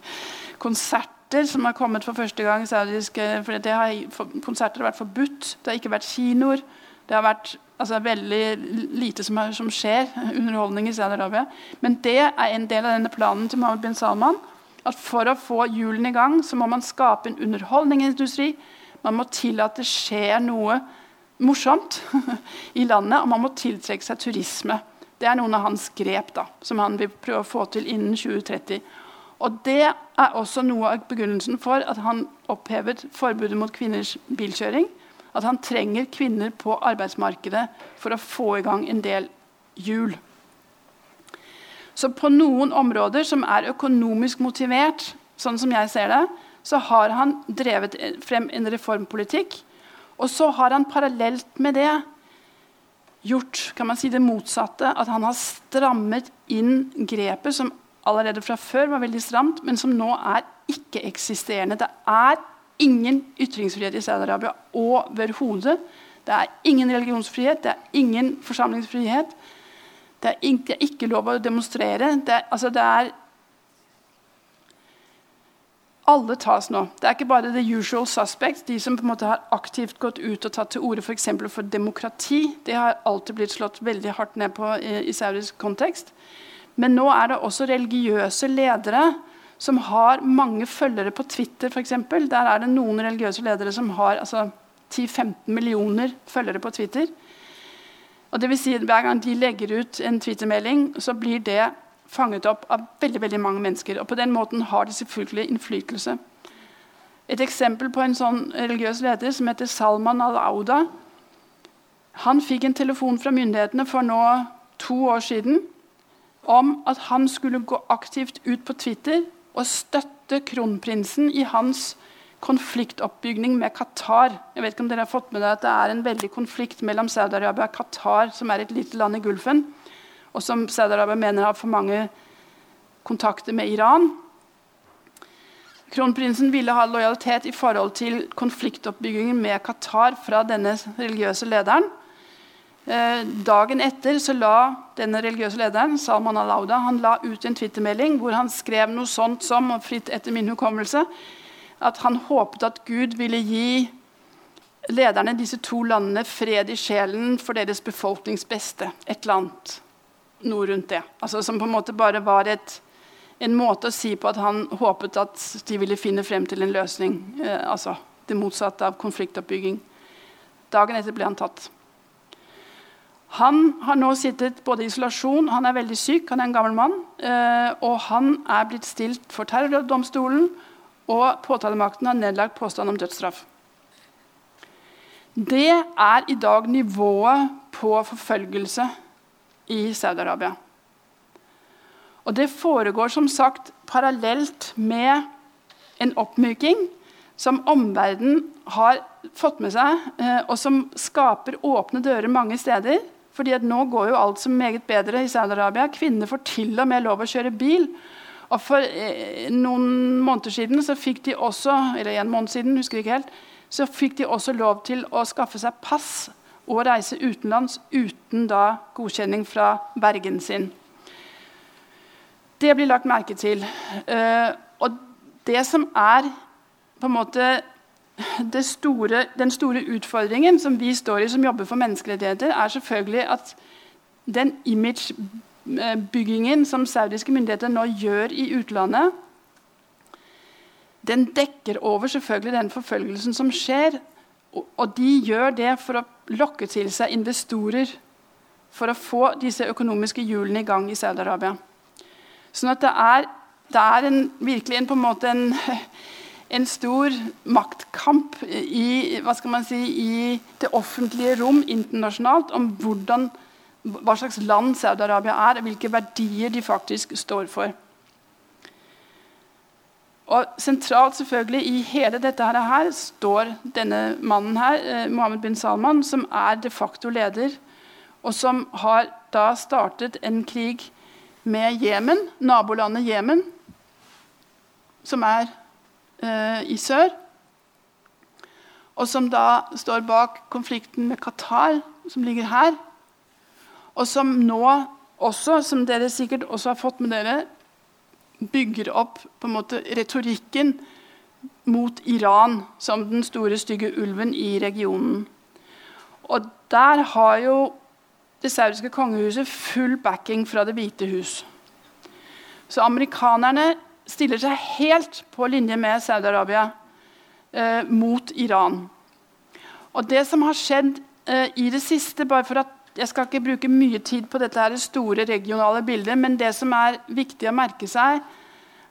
konserter som har kommet for første gang. Saudiske, for det har, konserter har vært forbudt. Det har ikke vært kinoer. Det har vært altså, veldig lite som, er, som skjer. Underholdning i Saudi-Arabia. Men det er en del av denne planen til Mohammed bin Salman. At for å få hjulene i gang, så må man skape en underholdningsindustri. Man må tillate det skjer noe morsomt i landet, og man må tiltrekke seg turisme. Det er noen av hans grep da, som han vil prøve å få til innen 2030. Og Det er også noe av begrunnelsen for at han opphevet forbudet mot kvinners bilkjøring. At han trenger kvinner på arbeidsmarkedet for å få i gang en del hjul. Så på noen områder som er økonomisk motivert, sånn som jeg ser det, så har han drevet frem en reformpolitikk. Og så har han parallelt med det gjort kan man si, det motsatte. At han har strammet inn grepet som allerede fra før var veldig stramt, men som nå er ikke-eksisterende. Det er ingen ytringsfrihet i Saudi-Arabia overhodet. Det er ingen religionsfrihet, det er ingen forsamlingsfrihet. Det er, ikke, det er ikke lov å demonstrere. Det altså det er alle tas nå. Det er ikke bare the usual suspects, de som på en måte har aktivt gått ut og tatt til orde for, for demokrati. Det har alltid blitt slått veldig hardt ned på i, i saudisk kontekst. Men nå er det også religiøse ledere som har mange følgere på Twitter f.eks. Der er det noen religiøse ledere som har altså, 10-15 millioner følgere på Twitter. Og det vil si, Hver gang de legger ut en Twitter-melding, så blir det fanget opp av veldig veldig mange mennesker. Og På den måten har de selvfølgelig innflytelse. Et eksempel på en sånn religiøs leder som heter Salman al-Auda. Han fikk en telefon fra myndighetene for nå to år siden om at han skulle gå aktivt ut på Twitter og støtte kronprinsen i hans konfliktoppbygning med Qatar. Jeg vet ikke om dere har fått med deg at Det er en veldig konflikt mellom Saudi-Arabia og Qatar, som er et lite land i Gulfen, og som Saudi-Arabia mener har for mange kontakter med Iran. Kronprinsen ville ha lojalitet i forhold til konfliktoppbyggingen med Qatar fra denne religiøse lederen. Eh, dagen etter så la denne religiøse lederen Salman al-Auda han la ut en twittermelding hvor han skrev noe sånt som fritt etter min hukommelse, at han håpet at Gud ville gi lederne i disse to landene fred i sjelen for deres befolknings beste. Et eller annet noe rundt det. Altså, som på en måte bare var et, en måte å si på at han håpet at de ville finne frem til en løsning. Eh, altså det motsatte av konfliktoppbygging. Dagen etter ble han tatt. Han har nå sittet både i isolasjon, han er veldig syk, han er en gammel mann. Eh, og han er blitt stilt for terrordomstolen, og påtalemakten har nedlagt påstand om dødsstraff. Det er i dag nivået på forfølgelse i Saudi-Arabia. Og det foregår som sagt parallelt med en oppmyking som omverdenen har fått med seg, eh, og som skaper åpne dører mange steder. Fordi at nå går jo alt så meget bedre i Saudi-Arabia. Kvinner får til og med lov å kjøre bil. Og For eh, noen måneder siden så fikk de også eller en måned siden, husker ikke helt, så fikk de også lov til å skaffe seg pass og reise utenlands uten da godkjenning fra vergen sin. Det blir lagt merke til. Uh, og det som er på en måte store, den store utfordringen som vi står i som jobber for menneskerettigheter, er selvfølgelig at den imagebyggingen som saudiske myndigheter nå gjør i utlandet, den dekker over selvfølgelig den forfølgelsen som skjer. Og de gjør det for å lokke til seg investorer for å få disse økonomiske hjulene i gang i Saudi-Arabia. Sånn at det er, det er en, virkelig en, på en måte en en stor maktkamp i, si, i, det offentlige rom internasjonalt om hvordan, hva slags land Saudi-Arabia er, og hvilke verdier de faktisk står for. Og Sentralt selvfølgelig i hele dette her, står denne mannen her, eh, Mohammed bin Salman, som er de facto leder, og som har da startet en krig med Jemen, nabolandet Jemen, som er eh, i sør. Og som da står bak konflikten med Qatar, som ligger her. Og som nå også, som dere sikkert også har fått med dere, bygger opp på en måte retorikken mot Iran som den store, stygge ulven i regionen. Og der har jo det saudiske kongehuset full backing fra Det hvite hus. Så amerikanerne stiller seg helt på linje med Saudi-Arabia eh, mot Iran. Og det som har skjedd eh, i det siste bare for at Jeg skal ikke bruke mye tid på dette her store regionale bildet, men det som er viktig å merke seg,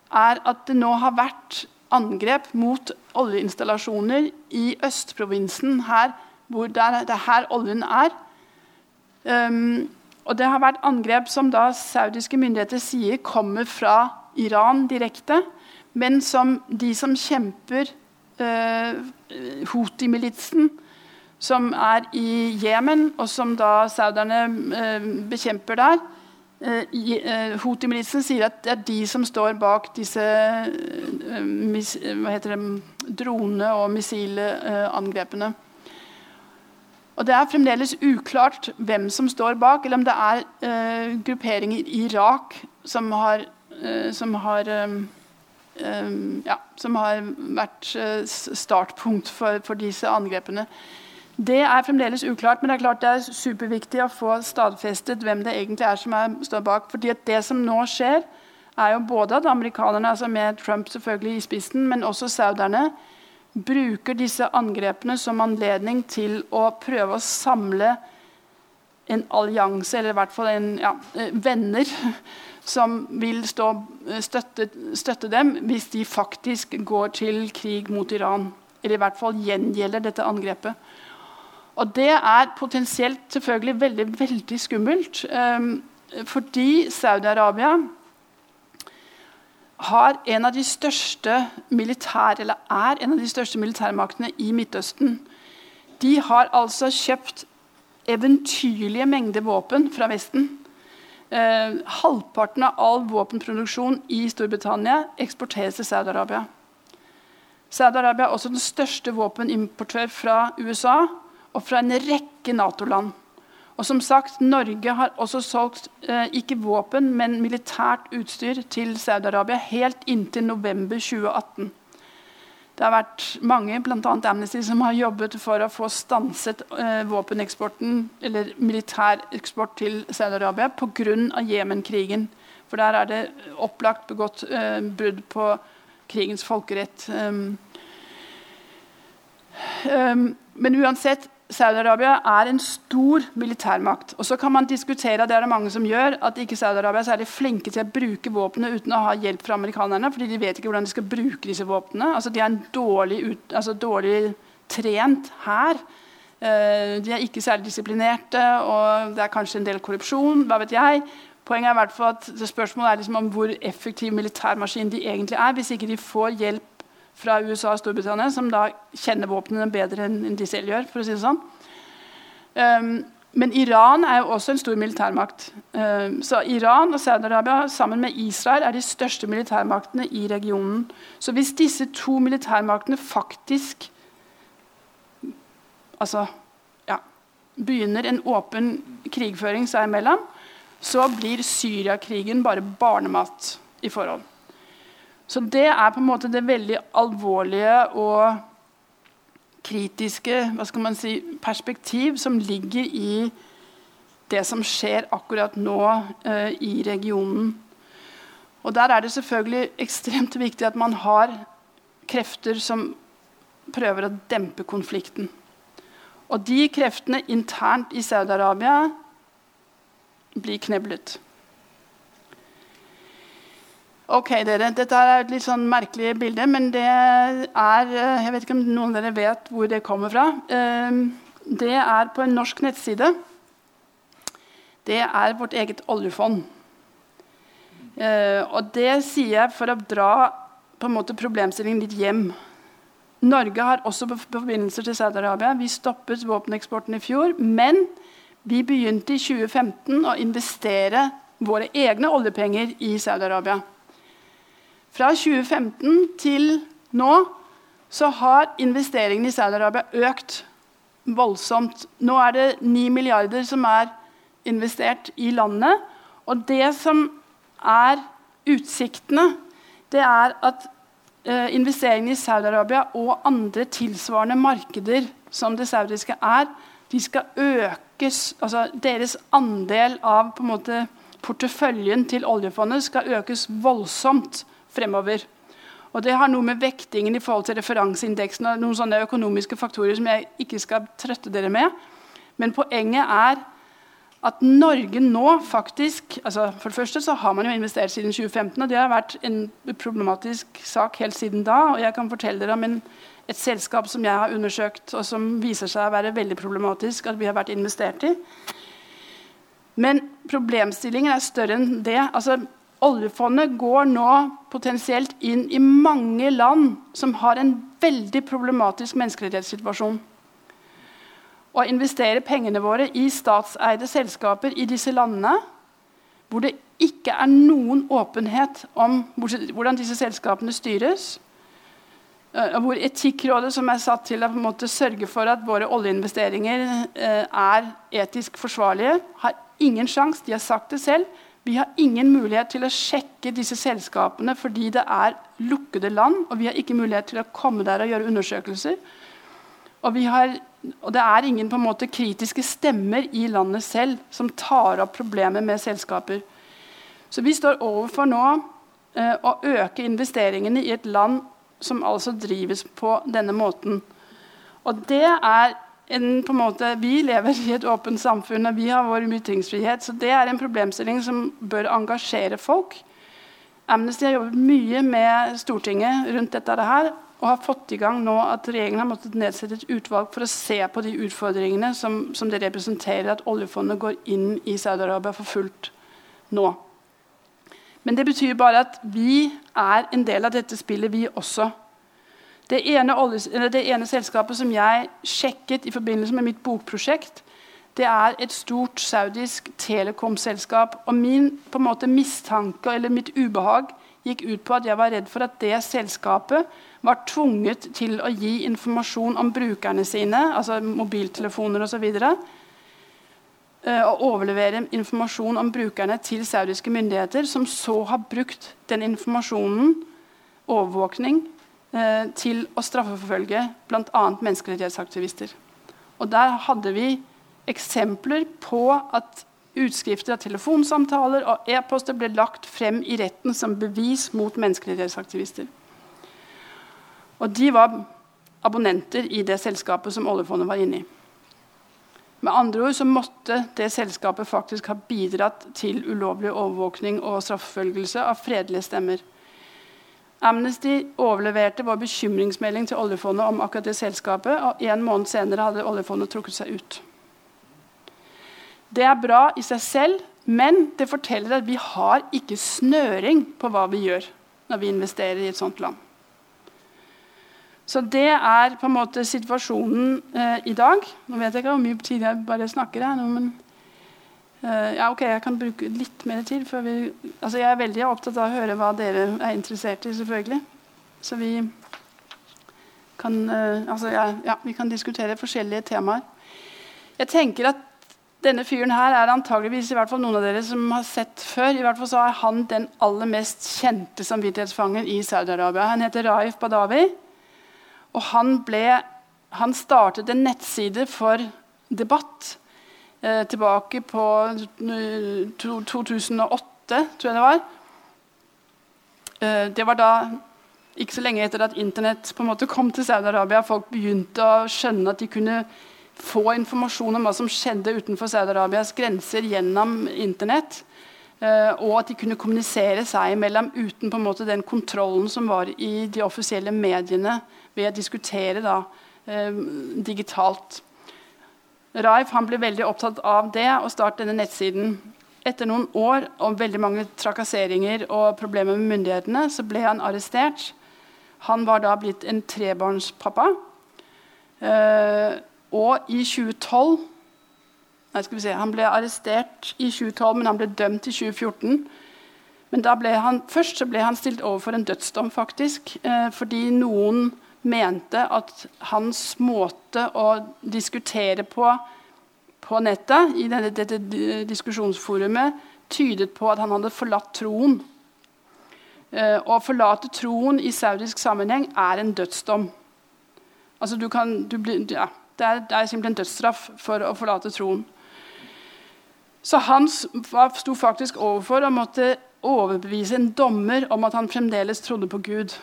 er at det nå har vært angrep mot oljeinstallasjoner i østprovinsen, her, hvor det er, det er her oljen er. Um, og det har vært angrep som da saudiske myndigheter sier kommer fra Iran direkte, men som de som kjemper eh, Houthi-militsen, som er i Jemen, og som da sauderne eh, bekjemper der eh, eh Houthi-militsen sier at det er de som står bak disse eh, mis, hva heter det, drone- og missilangrepene. Og Det er fremdeles uklart hvem som står bak, eller om det er eh, grupperinger i Irak som har Eh, som har eh, eh, ja, som har vært startpunkt for, for, disse angrepene. Det er fremdeles uklart, men det er klart det er superviktig å få stadfestet hvem det egentlig er som er, står bak. fordi Det som nå skjer, er jo både at amerikanerne, altså med Trump selvfølgelig i spissen, men også sauderne, bruker disse angrepene som anledning til å prøve å samle en allianse, eller i hvert fall en, ja, venner som vil stå, eh, støtte, støtte, dem hvis de faktisk går til krig mot Iran. Eller i hvert fall gjengjelder dette angrepet. Og det er potensielt selvfølgelig veldig, veldig skummelt. Um, fordi Saudi-Arabia har en av de største militær, eller er en av de største militærmaktene i Midtøsten. De har altså kjøpt eventyrlige mengder våpen fra Vesten. Eh, halvparten av all våpenproduksjon i Storbritannia eksporteres til Saudi-Arabia. Saudi-Arabia er også den største våpenimportør fra USA og fra en rekke Nato-land. Og som sagt, Norge har også solgt eh, ikke våpen, men militært utstyr til Saudi-Arabia helt inntil november 2018. Det har vært mange, bl.a. Amnesty, som har jobbet for å få stanset eh, våpeneksporten eller militæreksport til Saudi-Arabia pga. Jemen-krigen. For der er det opplagt begått eh, brudd på krigens folkerett. Um, um, men uansett Saudi-Arabia er en stor militærmakt. Og så kan man diskutere det er det mange som gjør, at ikke Saudi-Arabia er særlig flinke til å bruke våpnene uten å ha hjelp fra amerikanerne. fordi de vet ikke hvordan de skal bruke disse våpnene. Altså, de er dårlig, ut, altså, dårlig trent her. Uh, de er ikke særlig disiplinerte, og det er kanskje en del korrupsjon. hva vet jeg. Poenget er i at Spørsmålet er liksom om hvor effektiv militærmaskin de egentlig er, hvis ikke de får hjelp fra USA og Storbritannia, som da kjenner våpnene bedre enn de selv gjør. for å si det sånn. Um, men Iran er jo også en stor militærmakt. Um, så Iran og Saudi-Arabia sammen med Israel er de største militærmaktene i regionen. Så hvis disse to militærmaktene faktisk altså, ja, begynner en åpen krigføring seg imellom, så blir Syriakrigen bare barnemat i forhold. Så det er på en måte det veldig alvorlige og kritiske hva skal man si, perspektiv som ligger i det som skjer akkurat nå eh, i regionen. Og Der er det selvfølgelig ekstremt viktig at man har krefter som prøver å dempe konflikten. Og de kreftene internt i Saudi-Arabia blir kneblet. Ok, dere. Dette er et litt sånn merkelig bilde, men det er eh, Jeg vet ikke om noen av dere vet hvor det kommer fra. Ehm, det er på en norsk nettside. Det er vårt eget oljefond. Eh, og det sier jeg for å dra på en måte problemstillingen litt hjem. Norge har også forbindelser til Saudi-Arabia. Vi stoppet våpeneksporten i fjor. Men vi begynte i 2015 å investere våre egne oljepenger i Saudi-Arabia. Fra 2015 til nå så har investeringene i Saudi-Arabia økt voldsomt. Nå er det 9 milliarder som er investert i landet. Og det som er utsiktene, det er at eh, investeringene i Saudi-Arabia og andre tilsvarende markeder som det saudiske er, de skal økes altså Deres andel av måte, porteføljen til oljefondet skal økes voldsomt fremover. Og Det har noe med vektingen i forhold til referanseindeksen og noen sånne økonomiske faktorer som jeg ikke skal trøtte dere med. Men poenget er at Norge nå faktisk altså For det første så har man jo investert siden 2015, og det har vært en problematisk sak helt siden da. Og jeg kan fortelle dere om en, et selskap som jeg har undersøkt, og som viser seg å være veldig problematisk at vi har vært investert i. Men problemstillingen er større enn det. Altså, Oljefondet går nå potensielt inn i mange land som har en veldig problematisk menneskerettighetssituasjon. Å investere pengene våre i statseide selskaper i disse landene, hvor det ikke er noen åpenhet om hvordan disse selskapene styres, hvor Etikkrådet, som er satt til å sørge for at våre oljeinvesteringer er etisk forsvarlige, har ingen sjanse. De har sagt det selv. Vi har ingen mulighet til å sjekke disse selskapene fordi det er lukkede land. Og vi har ikke mulighet til å komme der og gjøre undersøkelser. Og, har, og det er ingen på en måte kritiske stemmer i landet selv som tar opp problemet med selskaper. Så vi står overfor nå eh, å øke investeringene i et land som altså drives på denne måten. Og det er en, måte, Vi lever i et åpent samfunn, og vi har vår ytringsfrihet. Så det er en problemstilling som bør engasjere folk. Amnesty har jobbet mye med Stortinget rundt dette her, og har fått i gang nå at regjeringen har måttet nedsette et utvalg for å se på de utfordringene som, som det representerer at oljefondet går inn i Saudi-Arabia for fullt nå. Men det betyr bare at vi er en del av dette spillet, vi også. Det ene, det ene, selskapet som jeg sjekket i forbindelse med mitt bokprosjekt, det er et stort saudisk telekomselskap. Og min på en måte mistanke eller mitt ubehag gikk ut på at jeg var redd for at det selskapet var tvunget til å gi informasjon om brukerne sine, altså mobiltelefoner osv. å og overlevere informasjon om brukerne til saudiske myndigheter, som så har brukt den informasjonen, overvåkning, Eh, til å straffeforfølge bl.a. menneskerettighetsaktivister. Og Der hadde vi eksempler på at utskrifter av telefonsamtaler og e-poster ble lagt frem i retten som bevis mot menneskerettighetsaktivister. Og de var abonnenter i det selskapet som oljefondet var inne i. Med andre ord så måtte det selskapet faktisk ha bidratt til ulovlig overvåkning og straffeforfølgelse av fredelige stemmer. Amnesty overleverte vår bekymringsmelding til oljefondet om akkurat det selskapet, og en måned senere hadde oljefondet trukket seg ut. Det er bra i seg selv, men det forteller at vi har ikke snøring på hva vi gjør når vi investerer i et sånt land. Så det er på en måte situasjonen eh, i dag. Nå vet jeg ikke hvor mye tid jeg bare snakker her. men eh, ja, ok, jeg kan bruke litt mer tid. Før vi, altså jeg er veldig opptatt av å høre hva dere er interessert i, selvfølgelig. Så vi kan, eh, altså, ja, ja, vi kan diskutere forskjellige temaer. Jeg tenker at denne fyren her er antageligvis i hvert fall noen av dere som har sett før. I hvert fall så er Han den aller mest kjente samvittighetsfangen i Saudi-Arabia. Han heter Raif Badawi. Og han, ble, han startet en nettside for debatt eh, tilbake på 2008, tror jeg det var. Eh, det var da ikke så lenge etter at Internett på en måte kom til Saudi-Arabia. Folk begynte å skjønne at de kunne få informasjon om hva som skjedde utenfor Saudi-Arabias grenser gjennom Internett. Og at de kunne kommunisere seg imellom uten på en måte den kontrollen som var i de offisielle mediene ved å diskutere da, digitalt. Raif ble veldig opptatt av det og startet denne nettsiden. Etter noen år og veldig mange trakasseringer og problemer med myndighetene så ble han arrestert. Han var da blitt en trebarnspappa. Uh, og i 2012 Nei, skal vi se, Han ble arrestert i 2012, men han ble dømt i 2014. Men da ble han, først så ble han stilt overfor en dødsdom, faktisk. Eh, fordi noen mente at hans måte å diskutere på på nettet, i dette, dette diskusjonsforumet, tydet på at han hadde forlatt troen. Eh, å forlate troen i saudisk sammenheng er en dødsdom. Altså du kan, du blir, ja, det, er, det er simpelthen dødsstraff for å forlate troen. Så han sto faktisk overfor og måtte overbevise en dommer om at han fremdeles trodde på Gud.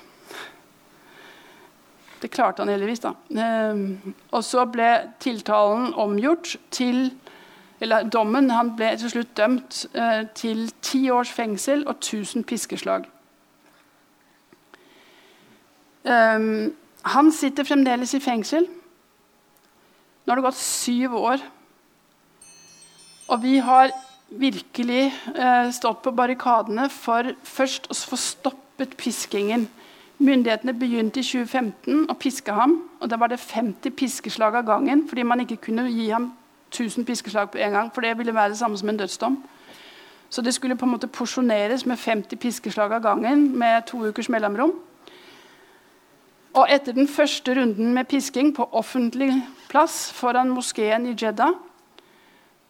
Det klarte han heldigvis. da. Ehm, og så ble tiltalen omgjort til eller Dommen han ble til slutt dømt eh, til ti års fengsel og 1000 piskeslag. Um, han sitter fremdeles i fengsel. Nå har det gått syv år og vi har virkelig eh, stått på barrikadene for først å få stoppet piskingen. Myndighetene begynte i 2015 å piske ham. og Da var det 50 piskeslag av gangen fordi man ikke kunne gi ham 1000 piskeslag på en gang. For det ville være det samme som en dødsdom. Så det skulle på en måte porsjoneres med 50 piskeslag av gangen med to ukers mellomrom. Og etter den første runden med pisking på offentlig plass foran moskeen i Jeddah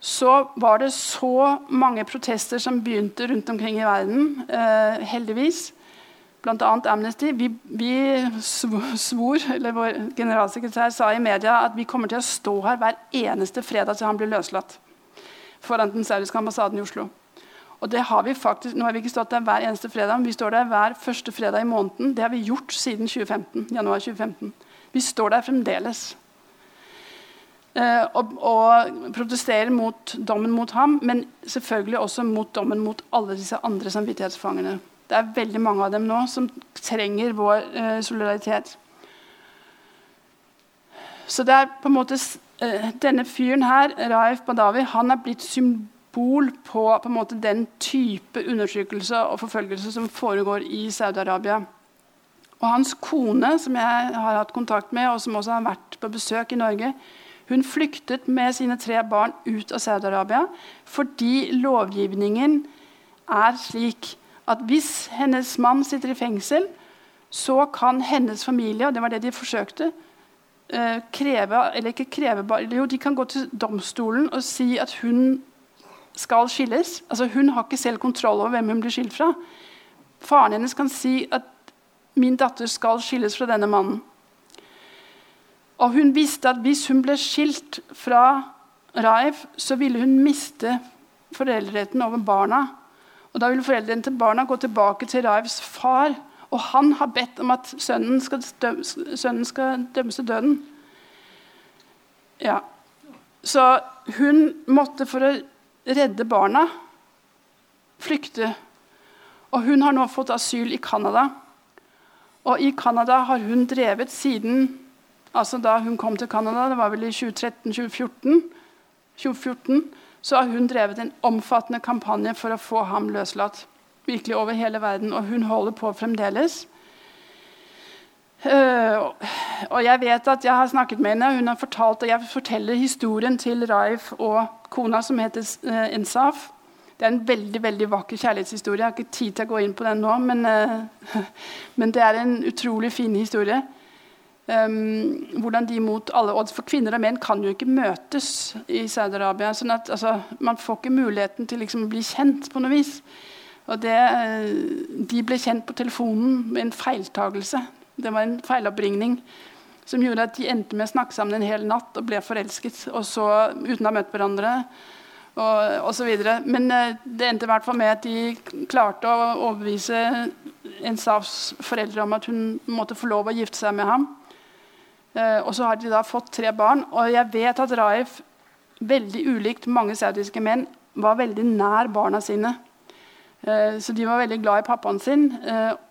så var det så mange protester som begynte rundt omkring i verden. Eh, heldigvis. Bl.a. Amnesty. Vi, vi, svor, eller Vår generalsekretær sa i media at vi kommer til å stå her hver eneste fredag til han blir løslatt. Foran den saudiske ambassaden i Oslo. Og det har vi faktisk, Nå har vi ikke stått der hver eneste fredag, men vi står der hver første fredag i måneden. Det har vi gjort siden 2015, januar 2015. Vi står der fremdeles. Eh, og, og, protesterer mot dommen mot ham, men selvfølgelig også mot dommen mot alle disse andre samvittighetsfangene. Det er veldig mange av dem nå som trenger vår eh, solidaritet. Så det er på en måte eh, Denne fyren her, Raif Badawi, han er blitt symbol på, på måte, den type undertrykkelse og forfølgelse som foregår i Saudi-Arabia. Og hans kone, som jeg har hatt kontakt med, og som også har vært på besøk i Norge, hun flyktet med sine tre barn ut av Saudi-Arabia fordi lovgivningen er slik at hvis hennes mann sitter i fengsel, så kan hennes familie og det var det de forsøkte, eh, kreve eller ikke kreve, jo, De kan gå til domstolen og si at hun skal skilles. Altså, hun har ikke selv kontroll over hvem hun blir skilt fra. Faren hennes kan si at min datter skal skilles fra denne mannen. Og hun visste at hvis hun ble skilt fra Raif, så ville hun miste foreldreretten over barna. Og Da vil foreldrene til barna gå tilbake til Raifs far. Og han har bedt om at sønnen skal, dømes, sønnen skal dømmes til døden. Ja. Så hun måtte, for å redde barna, flykte. Og hun har nå fått asyl i Canada. Og i Canada har hun drevet siden altså da hun kom til Canada, det var vel i 2013-2014, 2014, så har hun drevet en omfattende kampanje for å få ham løslatt. Virkelig over hele verden. Og hun holder på fremdeles. Uh, og jeg vet at jeg har snakket med henne, hun har fortalt, og jeg forteller historien til Raif og kona, som heter uh, Ensaf. Det er en veldig veldig vakker kjærlighetshistorie. Jeg har ikke tid til å gå inn på den nå, men, uh, men det er en utrolig fin historie. Um, hvordan de mot alle odds For kvinner og menn kan jo ikke møtes i Saudi-Arabia. sånn at altså, Man får ikke muligheten til liksom, å bli kjent på noe vis. Og det, De ble kjent på telefonen med en feiltagelse. Det var en feiloppringning som gjorde at de endte med å snakke sammen en hel natt og ble forelsket og så, uten å ha møtt hverandre. Og, så. Men uh, det endte i hvert fall med at de klarte å overbevise en Ensafs foreldre om at hun måtte få lov å gifte seg med ham. Uh, og så har de da fått tre barn. Og jeg vet at Raif, veldig ulikt mange saudiske menn, var veldig nær barna sine. Uh, så de var veldig glad i pappaen sin.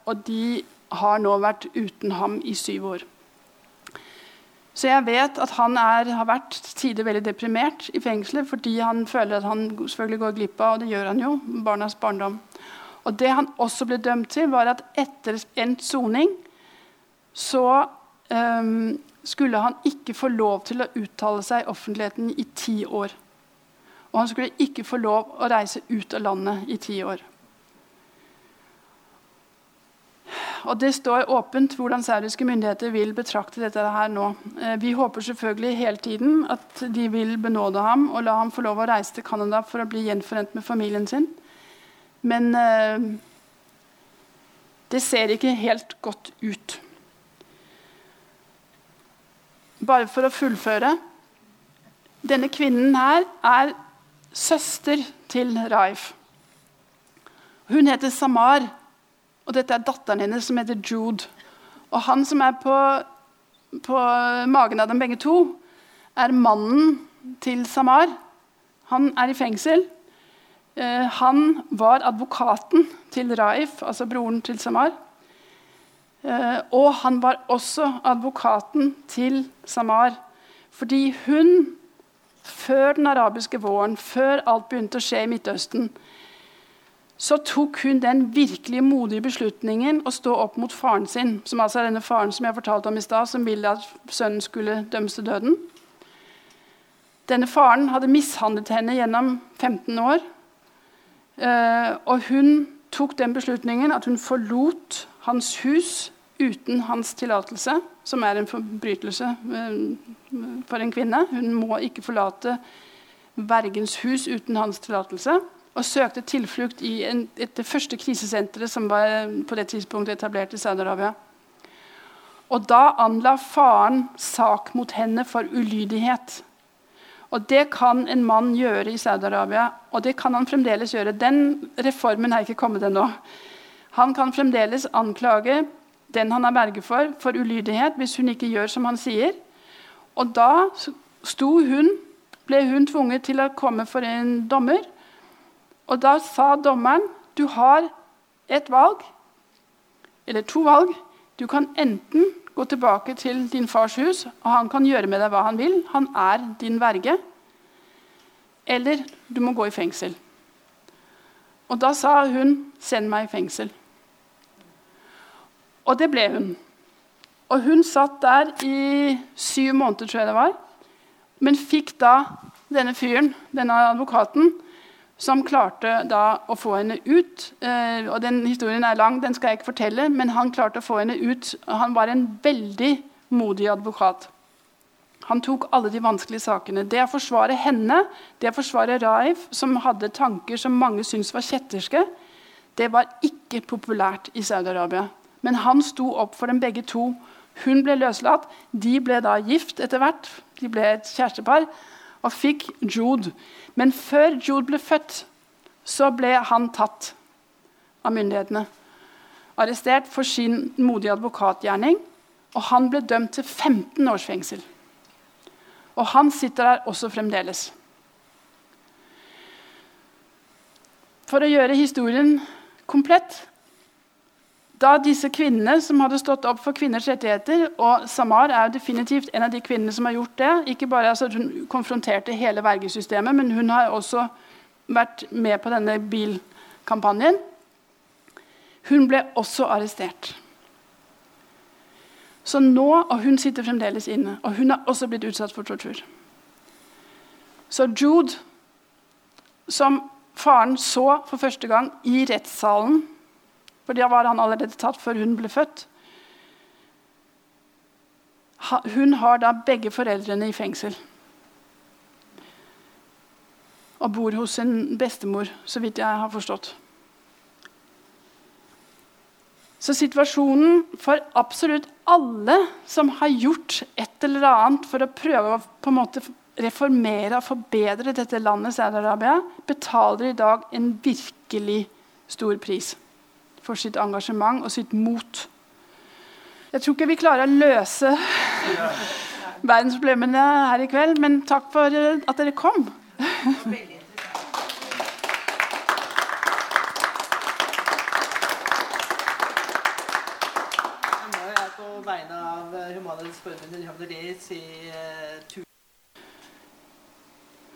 og de har nå vært uten ham i syv år. Så jeg vet at han er, har vært tider veldig deprimert i fengselet fordi han føler at han selvfølgelig går glipp av, og det gjør han jo, barnas barndom. Og Det han også ble dømt til, var at etter endt soning så um, skulle han ikke få lov til å uttale seg i offentligheten i ti år. Og han skulle ikke få lov å reise ut av landet i ti år. Og Det står åpent hvordan saudiske myndigheter vil betrakte dette her nå. Eh, vi håper selvfølgelig hele tiden at de vil benåde ham og la ham få lov å reise til Canada for å bli gjenforent med familien sin. Men eh, det ser ikke helt godt ut. Bare for å fullføre Denne kvinnen her er søster til Raif. Hun heter Samar. Og dette er datteren hennes, som heter Jude. Og han som er på, på magen av dem begge to, er mannen til Samar. Han er i fengsel. Eh, han var advokaten til Raif, altså broren til Samar. Eh, og han var også advokaten til Samar. Fordi hun, før den arabiske våren, før alt begynte å skje i Midtøsten, så tok hun den virkelig modige beslutningen å stå opp mot faren sin, som altså er denne faren som jeg fortalte om i stad, som ville at sønnen skulle dømmes til døden. Denne faren hadde mishandlet henne gjennom 15 år. Eh, og hun tok den beslutningen at hun forlot hans hus uten hans tillatelse, som er en forbrytelse eh, for en kvinne. Hun må ikke forlate vergens hus uten hans tillatelse og søkte tilflukt i en, et, det første krisesenteret som var på det tidspunktet etablert i Saudi-Arabia. Og Da anla faren sak mot henne for ulydighet. Og Det kan en mann gjøre i Saudi-Arabia, og det kan han fremdeles gjøre. Den reformen er ikke kommet ennå. Han kan fremdeles anklage den han er verge for, for ulydighet hvis hun ikke gjør som han sier. Og da hun, ble hun tvunget til å komme for en dommer og da sa dommeren du har et valg, eller to valg. Du kan enten gå tilbake til din fars hus, og han kan gjøre med deg hva han vil. Han er din verge. Eller du må gå i fengsel. Og da sa hun 'send meg i fengsel'. Og det ble hun. Og hun satt der i syv måneder, tror jeg det var, men fikk da denne fyren, denne advokaten, som klarte da å få henne ut. Eh, og den Historien er lang, den skal jeg ikke fortelle, men han klarte å få henne ut. Han var en veldig modig advokat. Han tok alle de vanskelige sakene. Det å forsvare henne, det å forsvare Raif, som hadde tanker som mange syntes var kjetterske, det var ikke populært i Saudi-Arabia. Men han sto opp for dem begge to. Hun ble løslatt. De ble da gift etter hvert. De ble et kjærestepar og fikk Jude. Men før Jude ble født, så ble han tatt av myndighetene. Arrestert for sin modige advokatgjerning. Og han ble dømt til 15 års fengsel. Og han sitter der også fremdeles. For å gjøre historien komplett da disse kvinnene som hadde stått opp for kvinners rettigheter Og Samar er definitivt en av de kvinnene som har gjort det. Ikke bare altså, Hun konfronterte hele vergesystemet, men hun har også vært med på denne bilkampanjen. Hun ble også arrestert. Så nå, Og hun sitter fremdeles inne, og hun har også blitt utsatt for tortur. Så Jude, som faren så for første gang i rettssalen For der var han allerede tatt før hun ble født. Hun har da begge foreldrene i fengsel. Og bor hos sin bestemor, så vidt jeg har forstått. Så situasjonen for absolutt alle som har gjort et eller annet for å prøve å på en måte reformere og forbedre dette landet, Saudi-Arabia, betaler i dag en virkelig stor pris for sitt engasjement og sitt mot. Jeg tror ikke vi klarer å løse verdensproblemene her i kveld, men takk for at dere kom. På vegne av Human-Etics Forbund i eh,